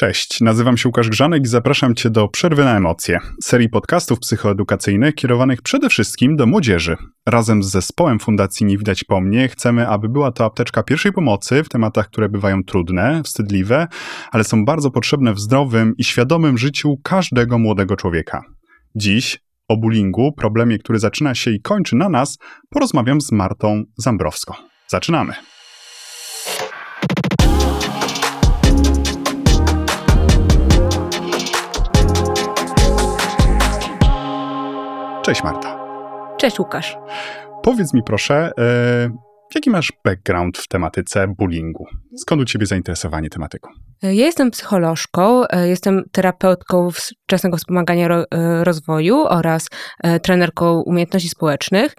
Cześć, nazywam się Łukasz Grzanek i zapraszam Cię do Przerwy na Emocje, serii podcastów psychoedukacyjnych kierowanych przede wszystkim do młodzieży. Razem z zespołem Fundacji Nie Widać Po Mnie chcemy, aby była to apteczka pierwszej pomocy w tematach, które bywają trudne, wstydliwe, ale są bardzo potrzebne w zdrowym i świadomym życiu każdego młodego człowieka. Dziś o bullyingu, problemie, który zaczyna się i kończy na nas, porozmawiam z Martą Zambrowską. Zaczynamy. Cześć Marta. Cześć Łukasz. Powiedz mi proszę, e, jaki masz background w tematyce bullyingu? Skąd u ciebie zainteresowanie tematyką? Ja jestem psycholożką, e, jestem terapeutką wczesnego wspomagania e, rozwoju oraz e, trenerką umiejętności społecznych.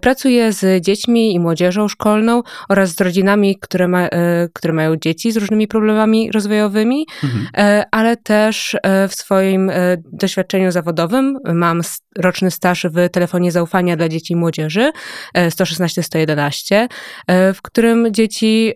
Pracuję z dziećmi i młodzieżą szkolną oraz z rodzinami, które, ma, które mają dzieci z różnymi problemami rozwojowymi, mhm. ale też w swoim doświadczeniu zawodowym mam roczny staż w telefonie zaufania dla dzieci i młodzieży 116-111, w którym dzieci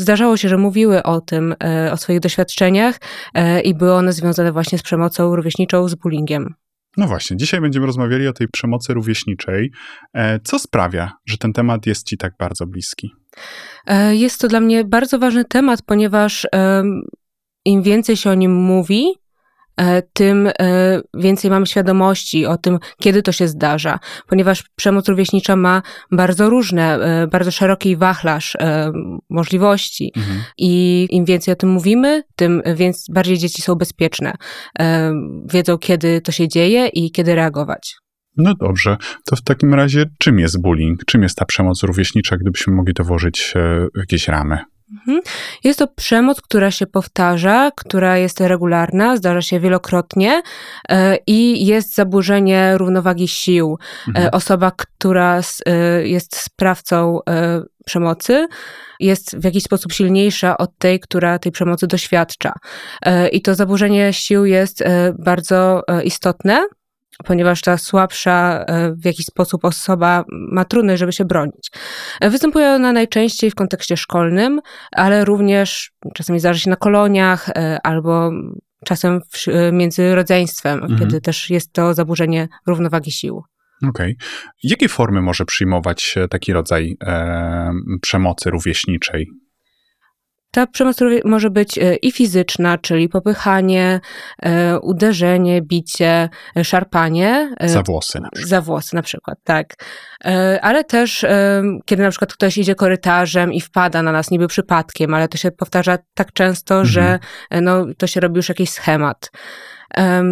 zdarzało się, że mówiły o tym, e, o swoich doświadczeniach e, i były one związane właśnie z przemocą rówieśniczą, z bullyingiem. No właśnie, dzisiaj będziemy rozmawiali o tej przemocy rówieśniczej. E, co sprawia, że ten temat jest Ci tak bardzo bliski? Jest to dla mnie bardzo ważny temat, ponieważ im więcej się o nim mówi, E, tym e, więcej mamy świadomości o tym, kiedy to się zdarza, ponieważ przemoc rówieśnicza ma bardzo różne, e, bardzo szeroki wachlarz możliwości mhm. i im więcej o tym mówimy, tym więc bardziej dzieci są bezpieczne. Wiedzą, kiedy to się dzieje i kiedy reagować. No dobrze, to w takim razie czym jest bullying? Czym jest ta przemoc rówieśnicza, gdybyśmy mogli to włożyć w jakieś ramy? Mhm. Jest to przemoc, która się powtarza, która jest regularna, zdarza się wielokrotnie e, i jest zaburzenie równowagi sił. E, mhm. Osoba, która e, jest sprawcą przemocy, jest w jakiś sposób silniejsza od tej, która tej przemocy doświadcza. I to zaburzenie sił jest bardzo istotne ponieważ ta słabsza e, w jakiś sposób osoba ma trudność, żeby się bronić. E, występuje ona najczęściej w kontekście szkolnym, ale również czasami zdarza się na koloniach e, albo czasem w, między rodzeństwem, mhm. kiedy też jest to zaburzenie równowagi sił. Okej. Okay. Jakie formy może przyjmować taki rodzaj e, przemocy rówieśniczej? Ta przemoc może być e, i fizyczna, czyli popychanie, e, uderzenie, bicie, e, szarpanie. Za włosy na przykład. Za włosy na przykład, tak. Ale też, kiedy na przykład ktoś idzie korytarzem i wpada na nas niby przypadkiem, ale to się powtarza tak często, mhm. że no, to się robi już jakiś schemat.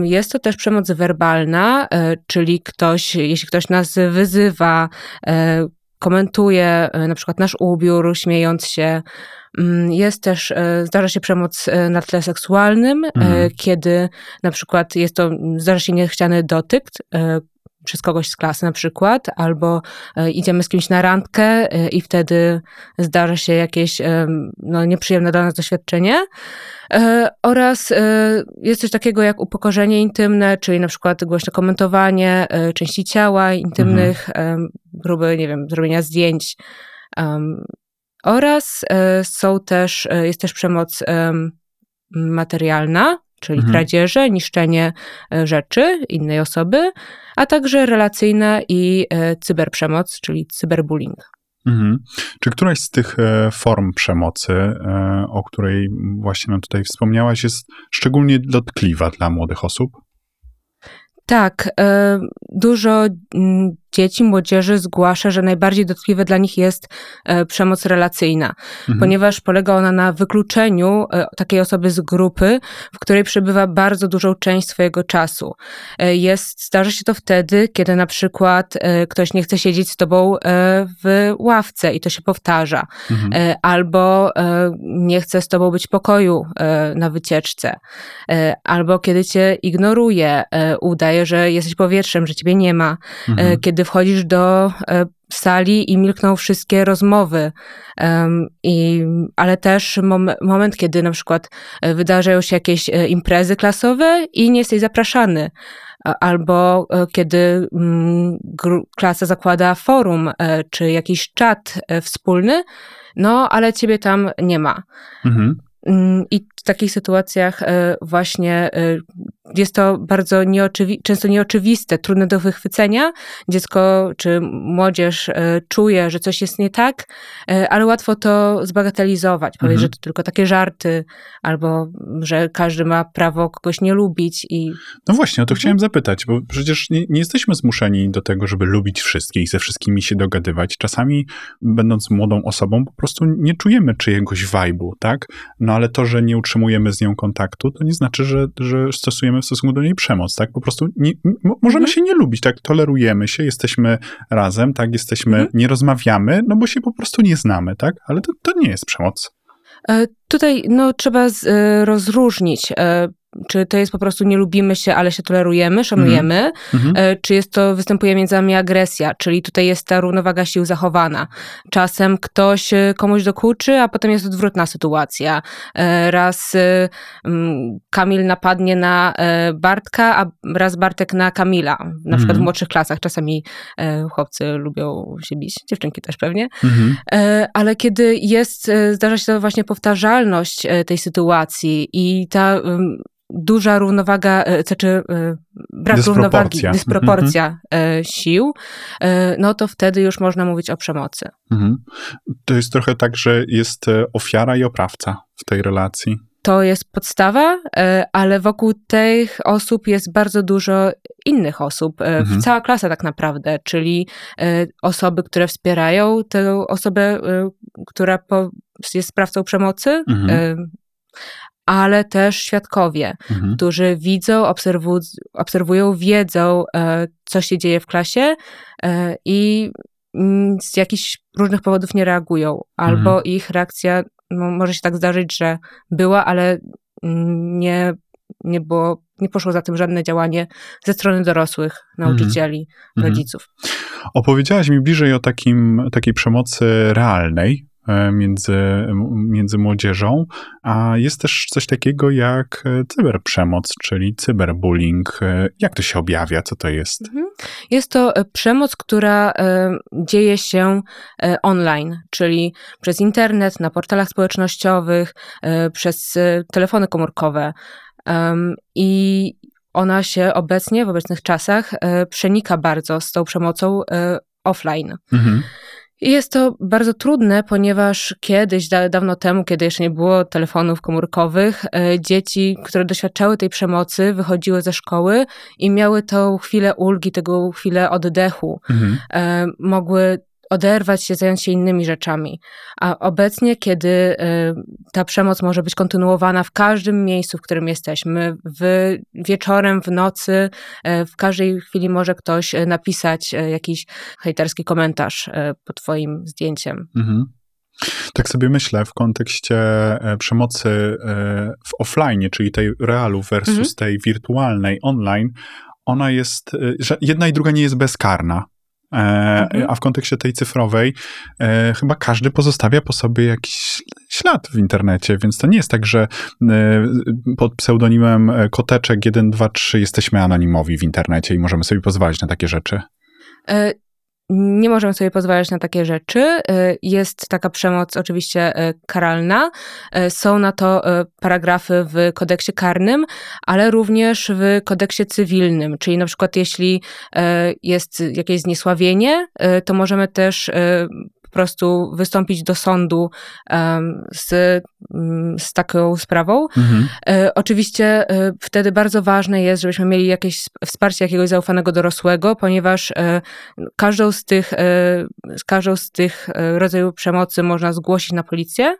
Jest to też przemoc werbalna, czyli ktoś, jeśli ktoś nas wyzywa, komentuje na przykład nasz ubiór, śmiejąc się, Mm, jest też, e, zdarza się przemoc e, na tle seksualnym, e, mhm. kiedy na przykład jest to, zdarza się niechciany dotyk, przez kogoś z klasy na przykład, albo idziemy z kimś na randkę i wtedy zdarza się jakieś no, nieprzyjemne dla nas doświadczenie. Oraz jest coś takiego jak upokorzenie intymne, czyli na przykład głośne komentowanie części ciała intymnych, mhm. próby, nie wiem, zrobienia zdjęć oraz e, są też, e, jest też przemoc materialna, czyli mhm. kradzieże, niszczenie e, rzeczy innej osoby, a także relacyjna i cyberprzemoc, czyli cyberbullying. Mhm. Czy któraś z tych form przemocy, o której właśnie nam tutaj wspomniałaś, jest szczególnie dotkliwa dla młodych osób? Tak, dużo mm, dzieci, młodzieży zgłasza, że najbardziej dotkliwe dla nich jest e, przemoc relacyjna, mhm. ponieważ polega ona na wykluczeniu e, takiej osoby z grupy, w której przebywa bardzo dużą część swojego czasu. E, jest, zdarza się to wtedy, kiedy na przykład ktoś nie chce siedzieć z tobą w ławce i to się powtarza, mhm. albo nie chce z tobą być w pokoju na wycieczce, albo kiedy cię ignoruje, udaje, że jesteś powietrzem, że ciebie nie ma, mhm. kiedy wchodzisz do e, sali i milkną wszystkie rozmowy. I, ale też mom, moment, kiedy na przykład e, wydarzają się jakieś e, imprezy klasowe i nie jesteś zapraszany. Albo kiedy mm, klasa zakłada forum czy jakiś czat wspólny, no ale ciebie tam nie ma. Mhm. Mm, I w takich sytuacjach właśnie jest to bardzo nieoczywi często nieoczywiste, trudne do wychwycenia. Dziecko czy młodzież e, czuje, że coś jest nie tak, ale łatwo to zbagatelizować, powiedzieć, mhm. że to tylko takie żarty, albo że każdy ma prawo kogoś nie lubić. I... No właśnie, o to mhm. chciałem zapytać, bo przecież nie, nie jesteśmy zmuszeni do tego, żeby lubić wszystkich, ze wszystkimi się dogadywać. Czasami, będąc młodą osobą, po prostu nie czujemy czyjegoś wajbu, tak? No ale to, że nie utrzymujemy z nią kontaktu, to nie znaczy, że, że stosujemy w stosunku do niej przemoc, tak? Po prostu nie, możemy mhm. się nie lubić, tak? Tolerujemy się, jesteśmy razem, tak? Jesteśmy, mhm. nie rozmawiamy, no bo się po prostu nie znamy, tak? Ale to, to nie jest przemoc. E, tutaj no, trzeba z, e, rozróżnić. E, czy to jest po prostu nie lubimy się, ale się tolerujemy, szanujemy, mm -hmm. czy jest to występuje między nami agresja, czyli tutaj jest ta równowaga sił zachowana. Czasem ktoś e, komuś dokuczy, a potem jest odwrotna sytuacja. E, raz Kamil napadnie na Bartka, a raz Bartek na Kamila. Na przykład w mhm. młodszych klasach czasami chłopcy lubią się bić, dziewczynki też pewnie. Ale kiedy jest, zdarza się to właśnie powtarzalność tej sytuacji i ta duża równowaga, e, czy, czy e, brak dysproporcja. równowagi, dysproporcja mm-hmm. sił, no to wtedy już można mówić o przemocy. Mm-hmm. To jest trochę tak, że jest ofiara i oprawca w tej relacji. To jest podstawa, ale wokół tych osób jest bardzo dużo innych osób, mhm. cała klasa tak naprawdę, czyli osoby, które wspierają tę osobę, która jest sprawcą przemocy, mhm ale też świadkowie, mhm. którzy widzą, obserwu, obserwują, wiedzą, e, co się dzieje w klasie e, i mm, z jakichś różnych powodów nie reagują, albo mhm. ich reakcja no, może się tak zdarzyć, że była, ale nie, nie było, nie poszło za tym żadne działanie ze strony dorosłych, nauczycieli, mhm. rodziców. Opowiedziałaś mi bliżej o takim, takiej przemocy realnej, między, między młodzieżą, a jest też coś takiego jak e, cyberprzemoc, czyli cyberbullying. E, jak to się objawia? Co to jest? Mhm. Jest to przemoc, która dzieje się online, czyli przez internet, na portalach społecznościowych, przez telefony komórkowe. I ona się obecnie, w obecnych czasach, przenika bardzo z tą przemocą offline. Mhm. Jest to bardzo trudne, ponieważ kiedyś, da, dawno temu, kiedy jeszcze nie było telefonów komórkowych, e, dzieci, które doświadczały tej przemocy, wychodziły ze szkoły i miały tą chwilę ulgi, tego chwilę oddechu. Mhm. E, mogły oderwać się, zająć się innymi rzeczami. A obecnie, kiedy y, ta przemoc może być kontynuowana w każdym miejscu, w którym jesteśmy, w, wieczorem, w nocy, y, w każdej chwili może ktoś y, napisać jakiś hejterski komentarz pod Twoim zdjęciem. Mhm. Tak sobie myślę w kontekście e, przemocy e, w offline, czyli tej realu versus mhm. tej wirtualnej online, ona jest, że jedna i druga nie jest bezkarna. E, mhm. A w kontekście tej cyfrowej, e, chyba każdy pozostawia po sobie jakiś ślad w internecie, więc to nie jest tak, że e, pod pseudonimem Koteczek 123 jesteśmy anonimowi w internecie i możemy sobie pozwolić na takie rzeczy nie możemy sobie pozwalać na takie rzeczy. Y, jest taka przemoc oczywiście y, karalna. Y, są na to paragrafy w kodeksie karnym, ale również w kodeksie cywilnym. Czyli na przykład jeśli jest jakieś zniesławienie, to możemy też po prostu wystąpić do sądu um, z, mm, z taką sprawą. Mhm. E, oczywiście e, wtedy bardzo ważne jest, żebyśmy mieli jakieś wsparcie jakiegoś zaufanego dorosłego, ponieważ e, każdą z tych, e, każdą z tych e, rodzajów przemocy można zgłosić na policję,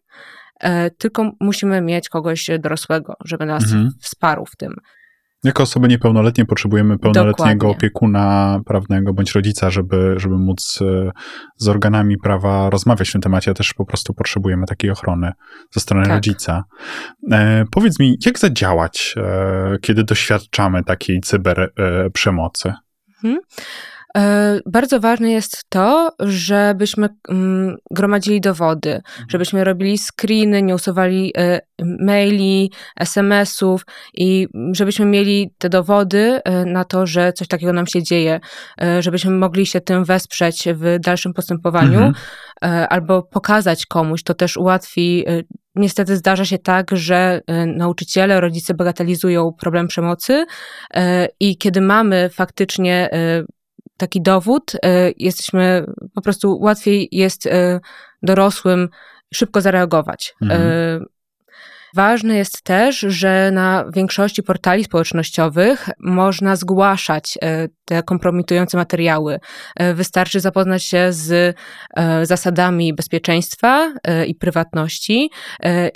e, tylko musimy mieć kogoś dorosłego, żeby nas mhm. wsparł w tym. Jako osoby niepełnoletnie potrzebujemy pełnoletniego Dokładnie. opiekuna prawnego bądź rodzica, żeby, żeby móc e, z organami prawa rozmawiać w tym temacie. Też po prostu potrzebujemy takiej ochrony ze strony tak. rodzica. E, powiedz mi, jak zadziałać, e, kiedy doświadczamy takiej cyberprzemocy? E, mhm. E, bardzo ważne jest to, żebyśmy mm, gromadzili dowody, mhm. żebyśmy robili screeny, nie usuwali e, maili, SMS-ów i żebyśmy mieli te dowody e, na to, że coś takiego nam się dzieje, żebyśmy mogli się tym wesprzeć w dalszym postępowaniu mhm. albo pokazać komuś. To też ułatwi Niestety zdarza się tak, że nauczyciele, rodzice bagatelizują problem przemocy i kiedy mamy faktycznie taki dowód, e, jesteśmy po prostu łatwiej jest e, dorosłym szybko zareagować. Mhm. E, Ważne jest też, że na większości portali społecznościowych można zgłaszać te kompromitujące materiały. Wystarczy zapoznać się z zasadami bezpieczeństwa i prywatności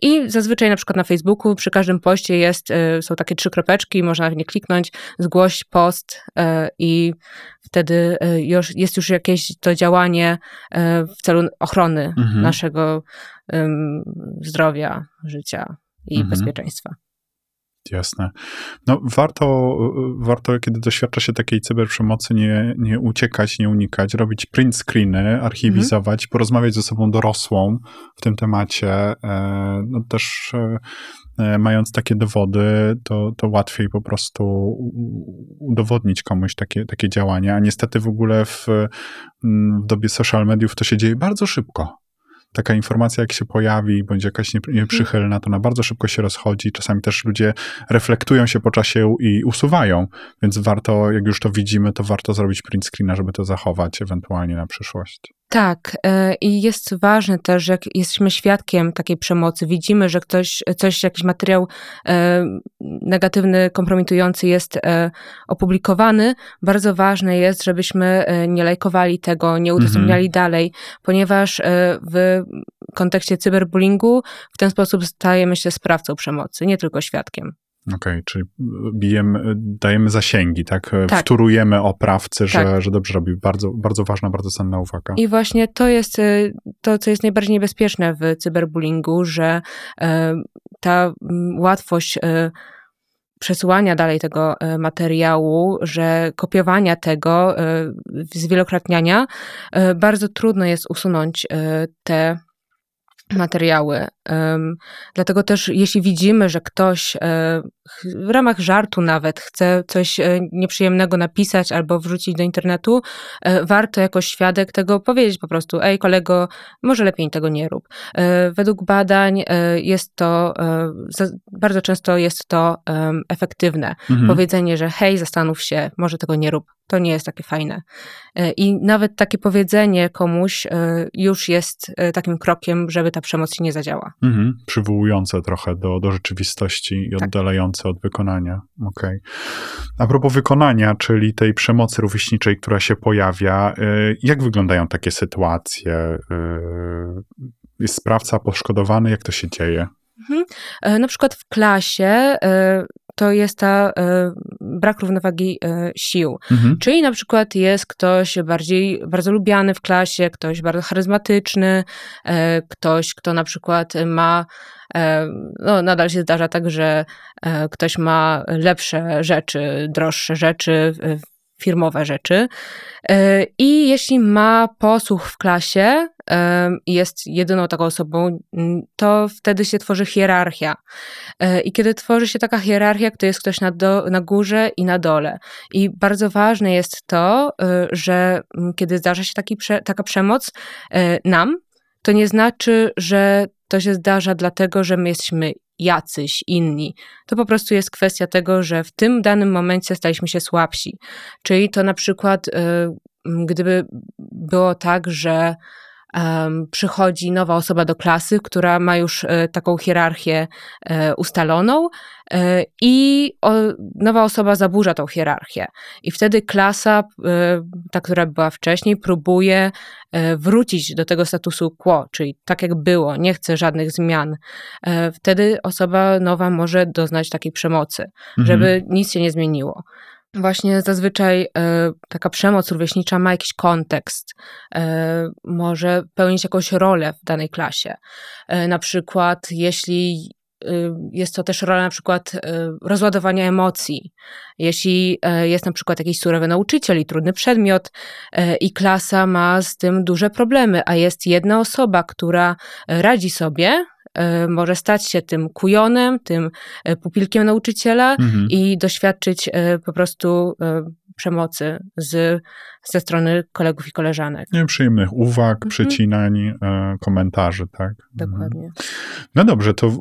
i zazwyczaj na przykład na Facebooku przy każdym poście jest, są takie trzy kropeczki, można w nie kliknąć, zgłoś post i wtedy już, jest już jakieś to działanie w celu ochrony mhm. naszego zdrowia, życia i mhm. bezpieczeństwa. Jasne. No warto, warto, kiedy doświadcza się takiej cyberprzemocy, nie, nie uciekać, nie unikać, robić print screeny, archiwizować, mhm. porozmawiać ze sobą dorosłą w tym temacie. E, no też e, e, mając takie dowody, to, to łatwiej po prostu udowodnić komuś takie, takie działania, a niestety w ogóle w, w dobie social mediów to się dzieje bardzo szybko taka informacja, jak się pojawi, bądź jakaś nieprzychylna, to ona bardzo szybko się rozchodzi. Czasami też ludzie reflektują się po czasie i usuwają, więc warto, jak już to widzimy, to warto zrobić print screena, żeby to zachować ewentualnie na przyszłość. Tak, e, i jest ważne też, że jak jesteśmy świadkiem takiej przemocy, widzimy, że ktoś, coś, jakiś materiał e, negatywny, kompromitujący jest e, opublikowany, bardzo ważne jest, żebyśmy nie lajkowali tego, nie udostępniali mhm. dalej, ponieważ w kontekście cyberbullyingu w ten sposób stajemy się sprawcą przemocy, nie tylko świadkiem. Okej, okay, czyli bijemy, dajemy zasięgi, tak? tak? Wtórujemy oprawcy, że, tak. że dobrze robi. Bardzo, bardzo ważna, bardzo cenna uwaga. I właśnie to jest to, co jest najbardziej niebezpieczne w cyberbullyingu, że e, ta łatwość e, przesyłania dalej tego e, materiału, że kopiowania tego, zwielokrotniania, bardzo trudno jest usunąć te materiały. Dlatego też, jeśli widzimy, że ktoś e, w ramach żartu nawet chce coś e, nieprzyjemnego napisać albo wrzucić do internetu, e, warto jako świadek tego powiedzieć po prostu: Ej, kolego, może lepiej tego nie rób. Według badań jest to, bardzo często jest to efektywne. Mhm. Powiedzenie, że hej, zastanów się, może tego nie rób, to nie jest takie fajne. I nawet takie powiedzenie komuś już jest takim krokiem, żeby ta przemoc się nie zadziała. Mhm, przywołujące trochę do, do rzeczywistości i tak. oddalające od wykonania. Okay. A propos wykonania, czyli tej przemocy rówieśniczej, która się pojawia, jak wyglądają takie sytuacje? Jest sprawca poszkodowany, jak to się dzieje? Mhm. E, na przykład w klasie e, to jest ta e, brak równowagi sił. Mhm. Czyli na przykład jest ktoś bardziej, bardzo lubiany w klasie, ktoś bardzo charyzmatyczny, ktoś, kto na przykład ma no, nadal się zdarza tak, że ktoś ma lepsze rzeczy, droższe rzeczy, firmowe rzeczy. I jeśli ma posłuch w klasie, jest jedyną taką osobą, to wtedy się tworzy hierarchia. E, I kiedy tworzy się taka hierarchia, to jest ktoś na, do, na górze i na dole. I bardzo ważne jest to, e, że kiedy zdarza się taki, taka przemoc e, nam, to nie znaczy, że to się zdarza dlatego, że my jesteśmy jacyś inni. To po prostu jest kwestia tego, że w tym danym momencie staliśmy się słabsi. Czyli to na przykład, gdyby było tak, że um, przychodzi nowa osoba do klasy, która ma już e, taką hierarchię e, ustaloną e, i o, nowa osoba zaburza tą hierarchię. I wtedy klasa, ta, która była wcześniej, próbuje wrócić do tego statusu quo, czyli tak jak było, nie chce żadnych zmian. Wtedy osoba nowa może doznać takiej przemocy, mhm. żeby nic się nie zmieniło. Właśnie zazwyczaj e, taka przemoc rówieśnicza ma jakiś kontekst, e, może pełnić jakąś rolę w danej klasie. E, na przykład, jeśli jest to też rola na przykład rozładowania emocji. Jeśli jest na przykład jakiś surowy nauczyciel i trudny przedmiot i klasa ma z tym duże problemy, a jest jedna osoba, która radzi sobie, może stać się tym kujonem, tym pupilkiem nauczyciela mhm. i doświadczyć po prostu przemocy z, ze strony kolegów i koleżanek. Nieprzyjemnych uwag, mhm. przecinań, e, komentarzy, tak? Dokładnie. No dobrze, to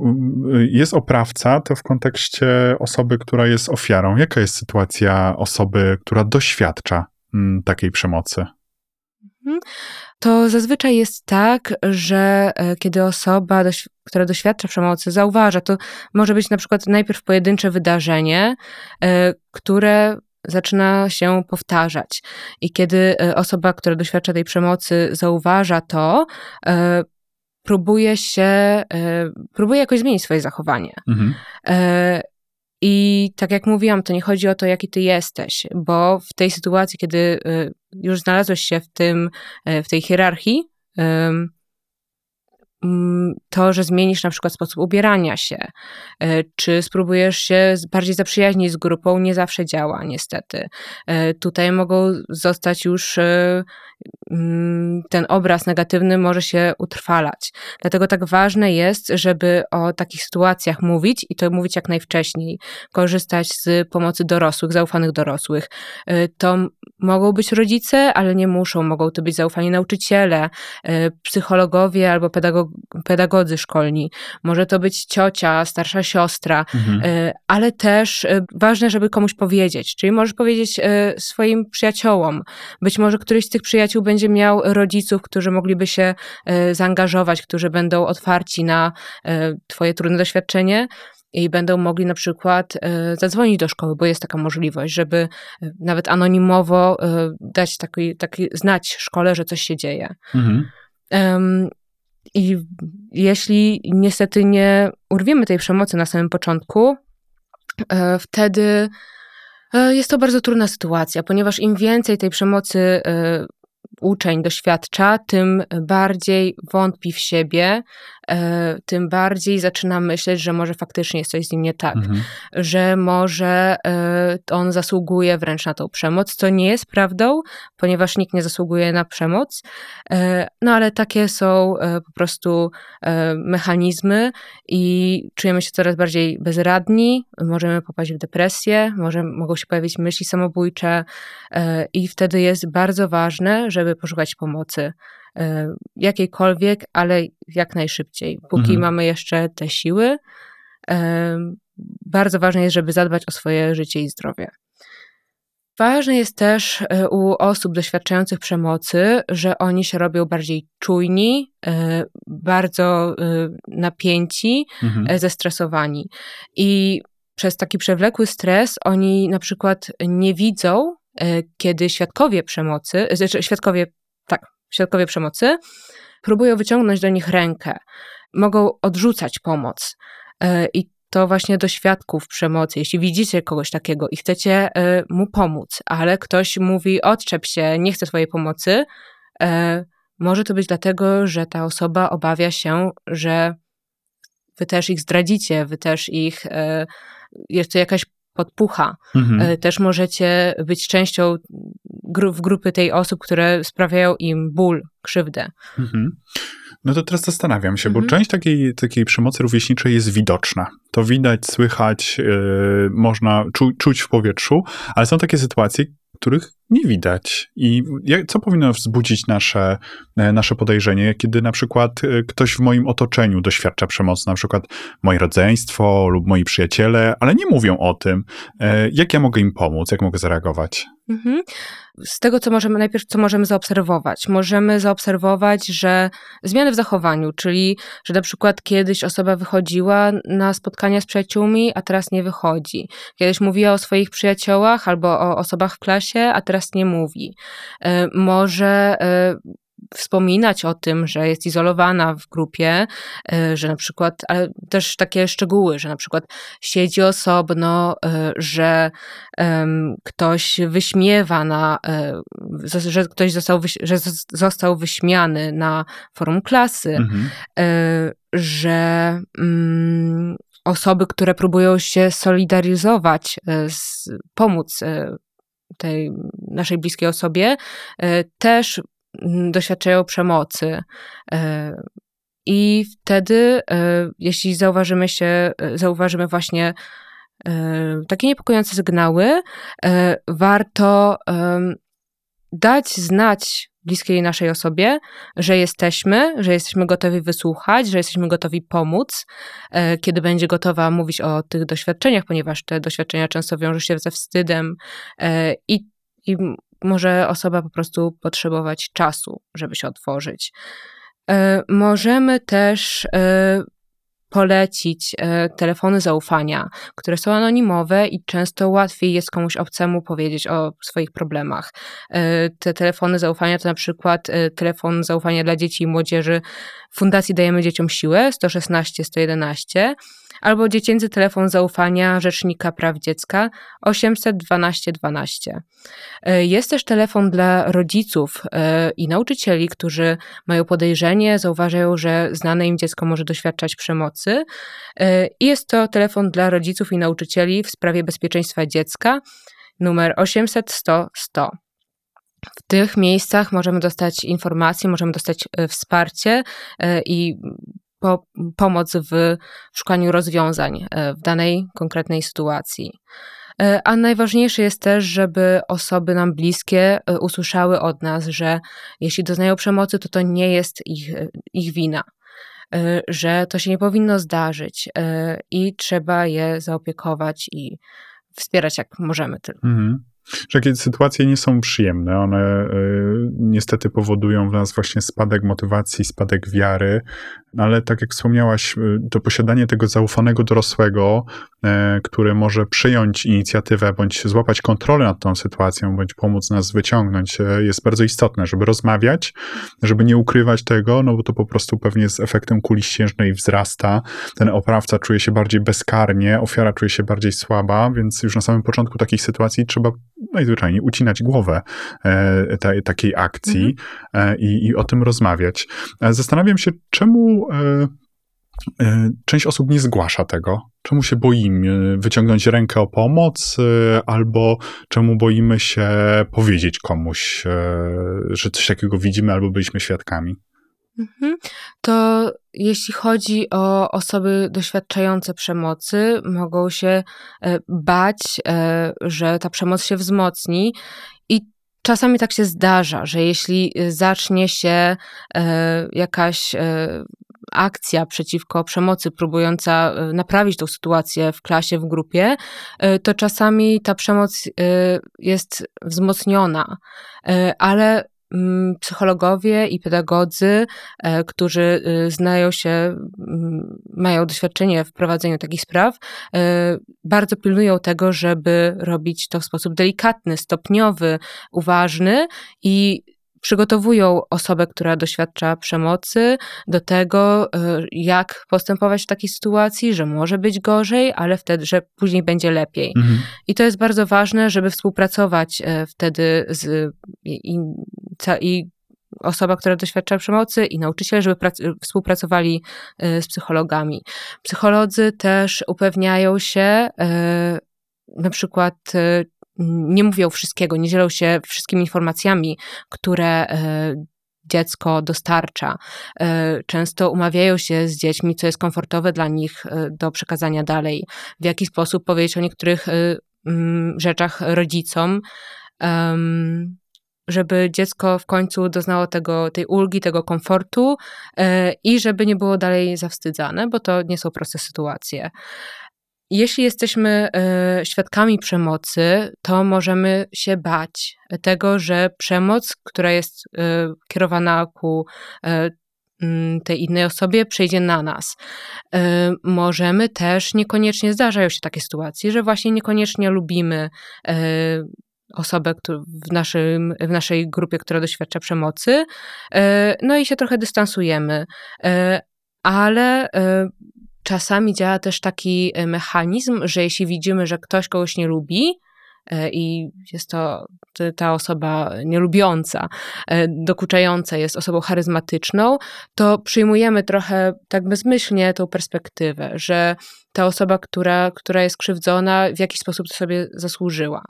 jest oprawca, to w kontekście osoby, która jest ofiarą. Jaka jest sytuacja osoby, która doświadcza m, takiej przemocy? Mhm. To zazwyczaj jest tak, że e, kiedy osoba, która doświadcza przemocy, zauważa, to może być na przykład najpierw pojedyncze wydarzenie, e, które zaczyna się powtarzać. I kiedy e, osoba, która doświadcza tej przemocy, zauważa to, próbuje się, próbuje jakoś zmienić swoje zachowanie. Mhm. I tak jak mówiłam, to nie chodzi o to, jaki ty jesteś, bo w tej sytuacji, kiedy już znalazłeś się w tym, w tej hierarchii, to, że zmienisz na przykład sposób ubierania się, e, czy spróbujesz się bardziej zaprzyjaźnić z grupą, nie zawsze działa, niestety. E, tutaj mogą zostać już e, mm, ten obraz negatywny może się utrwalać. Dlatego tak ważne jest, żeby o takich sytuacjach mówić i to mówić jak najwcześniej. Korzystać z pomocy dorosłych, zaufanych dorosłych. To mogą być rodzice, ale nie muszą. Mogą to być zaufani nauczyciele, psychologowie albo pedagodzy szkolni, może to być ciocia, starsza siostra, mhm. E, ale też e, ważne, żeby komuś powiedzieć, czyli możesz powiedzieć swoim przyjaciołom. Być może któryś z tych przyjaciół będzie miał rodziców, którzy mogliby się zaangażować, którzy będą otwarci na twoje trudne doświadczenie i będą mogli na przykład zadzwonić do szkoły, bo jest taka możliwość, żeby nawet anonimowo dać taki, taki znać szkole, że coś się dzieje. Mhm. I jeśli niestety nie urwiemy tej przemocy na samym początku, e, wtedy e, jest to bardzo trudna sytuacja, ponieważ im więcej tej przemocy e, uczeń doświadcza, tym bardziej wątpi w siebie, E, tym bardziej zaczyna myśleć, że może faktycznie jest coś z nim nie tak, mhm. że może e, on zasługuje wręcz na tą przemoc, co nie jest prawdą, ponieważ nikt nie zasługuje na przemoc, e, no ale takie są po prostu mechanizmy i czujemy się coraz bardziej bezradni, możemy popaść w depresję, może, mogą się pojawić myśli samobójcze i wtedy jest bardzo ważne, żeby poszukać pomocy. E, jakiejkolwiek, ale jak najszybciej, póki mhm. mamy jeszcze te siły. E, bardzo ważne jest, żeby zadbać o swoje życie i zdrowie. Ważne jest też e, u osób doświadczających przemocy, że oni się robią bardziej czujni, bardzo napięci, mhm. zestresowani. I przez taki przewlekły stres oni na przykład nie widzą, kiedy świadkowie przemocy, znaczy świadkowie, świadkowie przemocy, próbują wyciągnąć do nich rękę, mogą odrzucać pomoc. E, I to właśnie do świadków przemocy. Jeśli widzicie kogoś takiego i chcecie e, mu pomóc, ale ktoś mówi: odczep się, nie chcę twojej pomocy, e, może to być dlatego, że ta osoba obawia się, że wy też ich zdradzicie, wy też ich. Jest to jakaś podpucha. Mhm. E, też możecie być częścią gru w grupy tej osób, które sprawiają im ból, krzywdę. Mhm. No to teraz zastanawiam się, mhm. bo część takiej, takiej przemocy rówieśniczej jest widoczna. To widać, słychać, yy, można czu czuć w powietrzu, ale są takie sytuacje, których nie widać. I co powinno wzbudzić nasze, e, nasze podejrzenie, kiedy na przykład e, ktoś w moim otoczeniu doświadcza przemocy, na przykład moje rodzeństwo lub moi przyjaciele, ale nie mówią o tym. E, jak ja mogę im pomóc, jak mogę zareagować? Mhm. Z tego, co możemy najpierw, co możemy zaobserwować, możemy zaobserwować, że zmiany w zachowaniu, czyli że na przykład kiedyś osoba wychodziła na spotkania z przyjaciółmi, a teraz nie wychodzi. Kiedyś mówiła o swoich przyjaciołach albo o osobach w klasie, a teraz nie mówi. E, może e, wspominać o tym, że jest izolowana w grupie, e, że na przykład, ale też takie szczegóły, że na przykład siedzi osobno, że ktoś wyśmiewa na, że ktoś został, że został wyśmiany na forum klasy, mhm. że mm, osoby, które próbują się solidaryzować, pomóc tej naszej bliskiej osobie, też doświadczają przemocy. I wtedy, jeśli zauważymy się, zauważymy właśnie takie niepokojące sygnały, warto dać znać bliskiej naszej osobie, że jesteśmy, że jesteśmy gotowi wysłuchać, że jesteśmy gotowi pomóc, e, kiedy będzie gotowa mówić o tych doświadczeniach, ponieważ te doświadczenia często wiążą się ze wstydem e, i, i może osoba po prostu potrzebować czasu, żeby się otworzyć. E, możemy też polecić e, telefony zaufania, które są anonimowe i często łatwiej jest komuś obcemu powiedzieć o swoich problemach. E, te telefony zaufania to na przykład e, telefon zaufania dla dzieci i młodzieży Fundacji Dajemy Dzieciom Siłę 116 111 albo dziecięcy telefon zaufania Rzecznika Praw Dziecka 812 12. Jest też telefon dla rodziców e, i nauczycieli, którzy mają podejrzenie, zauważają, że znane im dziecko może doświadczać przemocy. E, I jest to telefon dla rodziców i nauczycieli w sprawie bezpieczeństwa dziecka numer 800 100 100. W tych miejscach możemy dostać informacje, możemy dostać e, wsparcie i po, pomoc w szukaniu rozwiązań e, w danej konkretnej sytuacji. E, a najważniejsze jest też, żeby osoby nam bliskie e, usłyszały od nas, że jeśli doznają przemocy, to to nie jest ich, ich wina, że to się nie powinno zdarzyć i trzeba je zaopiekować i wspierać jak możemy tylko. Mhm że takie sytuacje nie są przyjemne. One y, niestety powodują w nas właśnie spadek motywacji, spadek wiary, ale tak jak wspomniałaś, y, to posiadanie tego zaufanego dorosłego, y, który może przyjąć inicjatywę bądź złapać kontrolę nad tą sytuacją, bądź pomóc nas wyciągnąć, jest bardzo istotne, żeby rozmawiać, żeby nie ukrywać tego, no bo to po prostu pewnie z efektem kuli ściężnej wzrasta. Ten oprawca czuje się bardziej bezkarnie, ofiara czuje się bardziej słaba, więc już na samym początku takich sytuacji trzeba najzwyczajniej ucinać głowę e, ta, takiej akcji mhm. e, i, i o tym rozmawiać. E, zastanawiam się, czemu część osób nie zgłasza tego? Czemu się boimy wyciągnąć rękę o pomoc, albo czemu boimy się powiedzieć komuś, że coś takiego widzimy albo byliśmy świadkami? Mhm. To jeśli chodzi o osoby doświadczające przemocy, mogą się e, bać, e, że ta przemoc się wzmocni i Czasami tak się zdarza, że jeśli zacznie się e, jakaś akcja przeciwko przemocy, próbująca naprawić tą sytuację w klasie, w grupie, to czasami ta przemoc jest wzmocniona, ale psychologowie i pedagodzy, e, którzy y, znają się, mm, mają doświadczenie w prowadzeniu takich spraw, e, bardzo pilnują tego, żeby robić to w sposób delikatny, stopniowy, uważny i przygotowują osobę, która doświadcza przemocy, do tego, e, jak postępować w takiej sytuacji, że może być gorzej, ale wtedy, że później będzie lepiej. Mhm. I to jest bardzo ważne, żeby współpracować e, wtedy z i, i osoba, która doświadcza przemocy i nauczyciele, żeby współpracowali e, z psychologami. Psycholodzy też upewniają się, na przykład nie mówią wszystkiego, nie dzielą się wszystkimi informacjami, które e, dziecko dostarcza. E, często umawiają się z dziećmi, co jest komfortowe dla nich e, do przekazania dalej, w jaki sposób powiedzieć o niektórych rzeczach rodzicom. Żeby dziecko w końcu doznało tego, tej ulgi, tego komfortu i żeby nie było dalej zawstydzane, bo to nie są proste sytuacje. Jeśli jesteśmy e, świadkami przemocy, to możemy się bać tego, że przemoc, która jest e, kierowana ku e, tej innej osobie przejdzie na nas. Możemy też, niekoniecznie zdarzają się takie sytuacje, że właśnie niekoniecznie lubimy osobę w, naszym, w naszej grupie, która doświadcza przemocy, no i się trochę dystansujemy. Ale czasami działa też taki e, mechanizm, że jeśli widzimy, że ktoś kogoś nie lubi, e, i jest to ta osoba nielubiąca, e, dokuczająca jest osobą charyzmatyczną, to przyjmujemy trochę tak bezmyślnie tą perspektywę, że ta osoba, która, która jest krzywdzona, w jakiś sposób to sobie zasłużyła.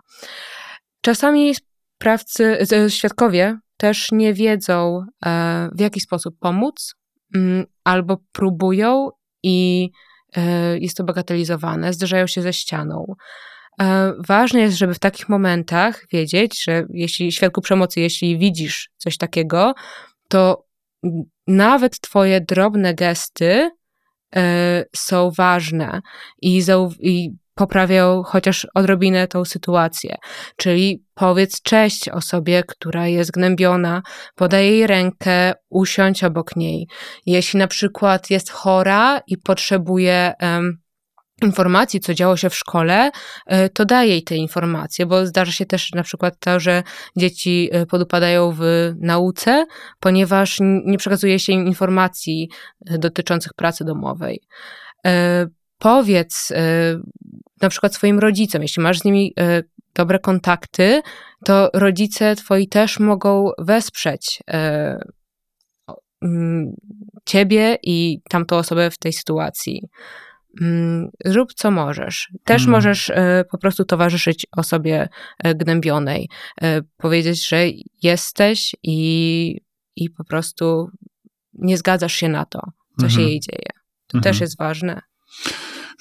Czasami sprawcy, świadkowie też nie wiedzą, w jaki sposób pomóc, mm, albo próbują i E, jest to bagatelizowane, zderzają się ze ścianą. E, ważne jest, żeby w takich momentach wiedzieć, że jeśli świadku przemocy, jeśli widzisz coś takiego, to nawet twoje drobne gesty e, są ważne i, i poprawią chociaż odrobinę tą sytuację. Czyli powiedz cześć osobie, która jest gnębiona, podaj jej rękę, usiądź obok niej. Jeśli na przykład jest chora i potrzebuje um, informacji, co działo się w szkole, e, to daj jej te informacje, bo zdarza się też na przykład to, że dzieci e, podupadają w nauce, ponieważ nie przekazuje się im informacji e, dotyczących pracy domowej powiedz na przykład swoim rodzicom, jeśli masz z nimi e, dobre kontakty, to rodzice twoi też mogą wesprzeć e, mm, ciebie i tamtą osobę w tej sytuacji. Mm, zrób co możesz. Też hmm. możesz e, po prostu towarzyszyć osobie gnębionej, powiedzieć, że jesteś i, i po prostu nie zgadzasz się na to, co się mhm. jej dzieje. To też mhm. jest ważne.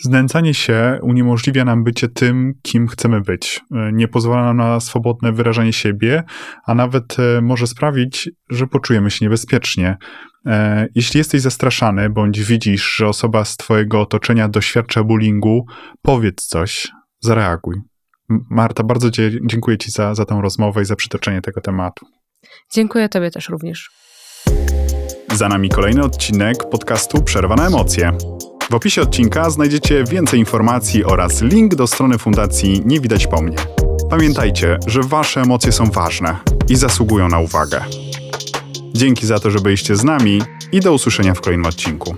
Znęcanie się uniemożliwia nam bycie tym, kim chcemy być. E, nie pozwala nam na swobodne wyrażanie siebie, a nawet e, może sprawić, że poczujemy się niebezpiecznie. E, jeśli jesteś zastraszany, bądź widzisz, że osoba z Twojego otoczenia doświadcza bullyingu, powiedz coś, zareaguj. Marta, bardzo dziękuję Ci za, za tę rozmowę i za przytoczenie tego tematu. Dziękuję Tobie też również. Za nami kolejny odcinek podcastu Przerwane Emocje. W opisie odcinka znajdziecie więcej informacji oraz link do strony Fundacji Nie Widać Po Mnie. Pamiętajcie, że Wasze emocje są ważne i zasługują na uwagę. Dzięki za to, że byliście z nami i do usłyszenia w kolejnym odcinku.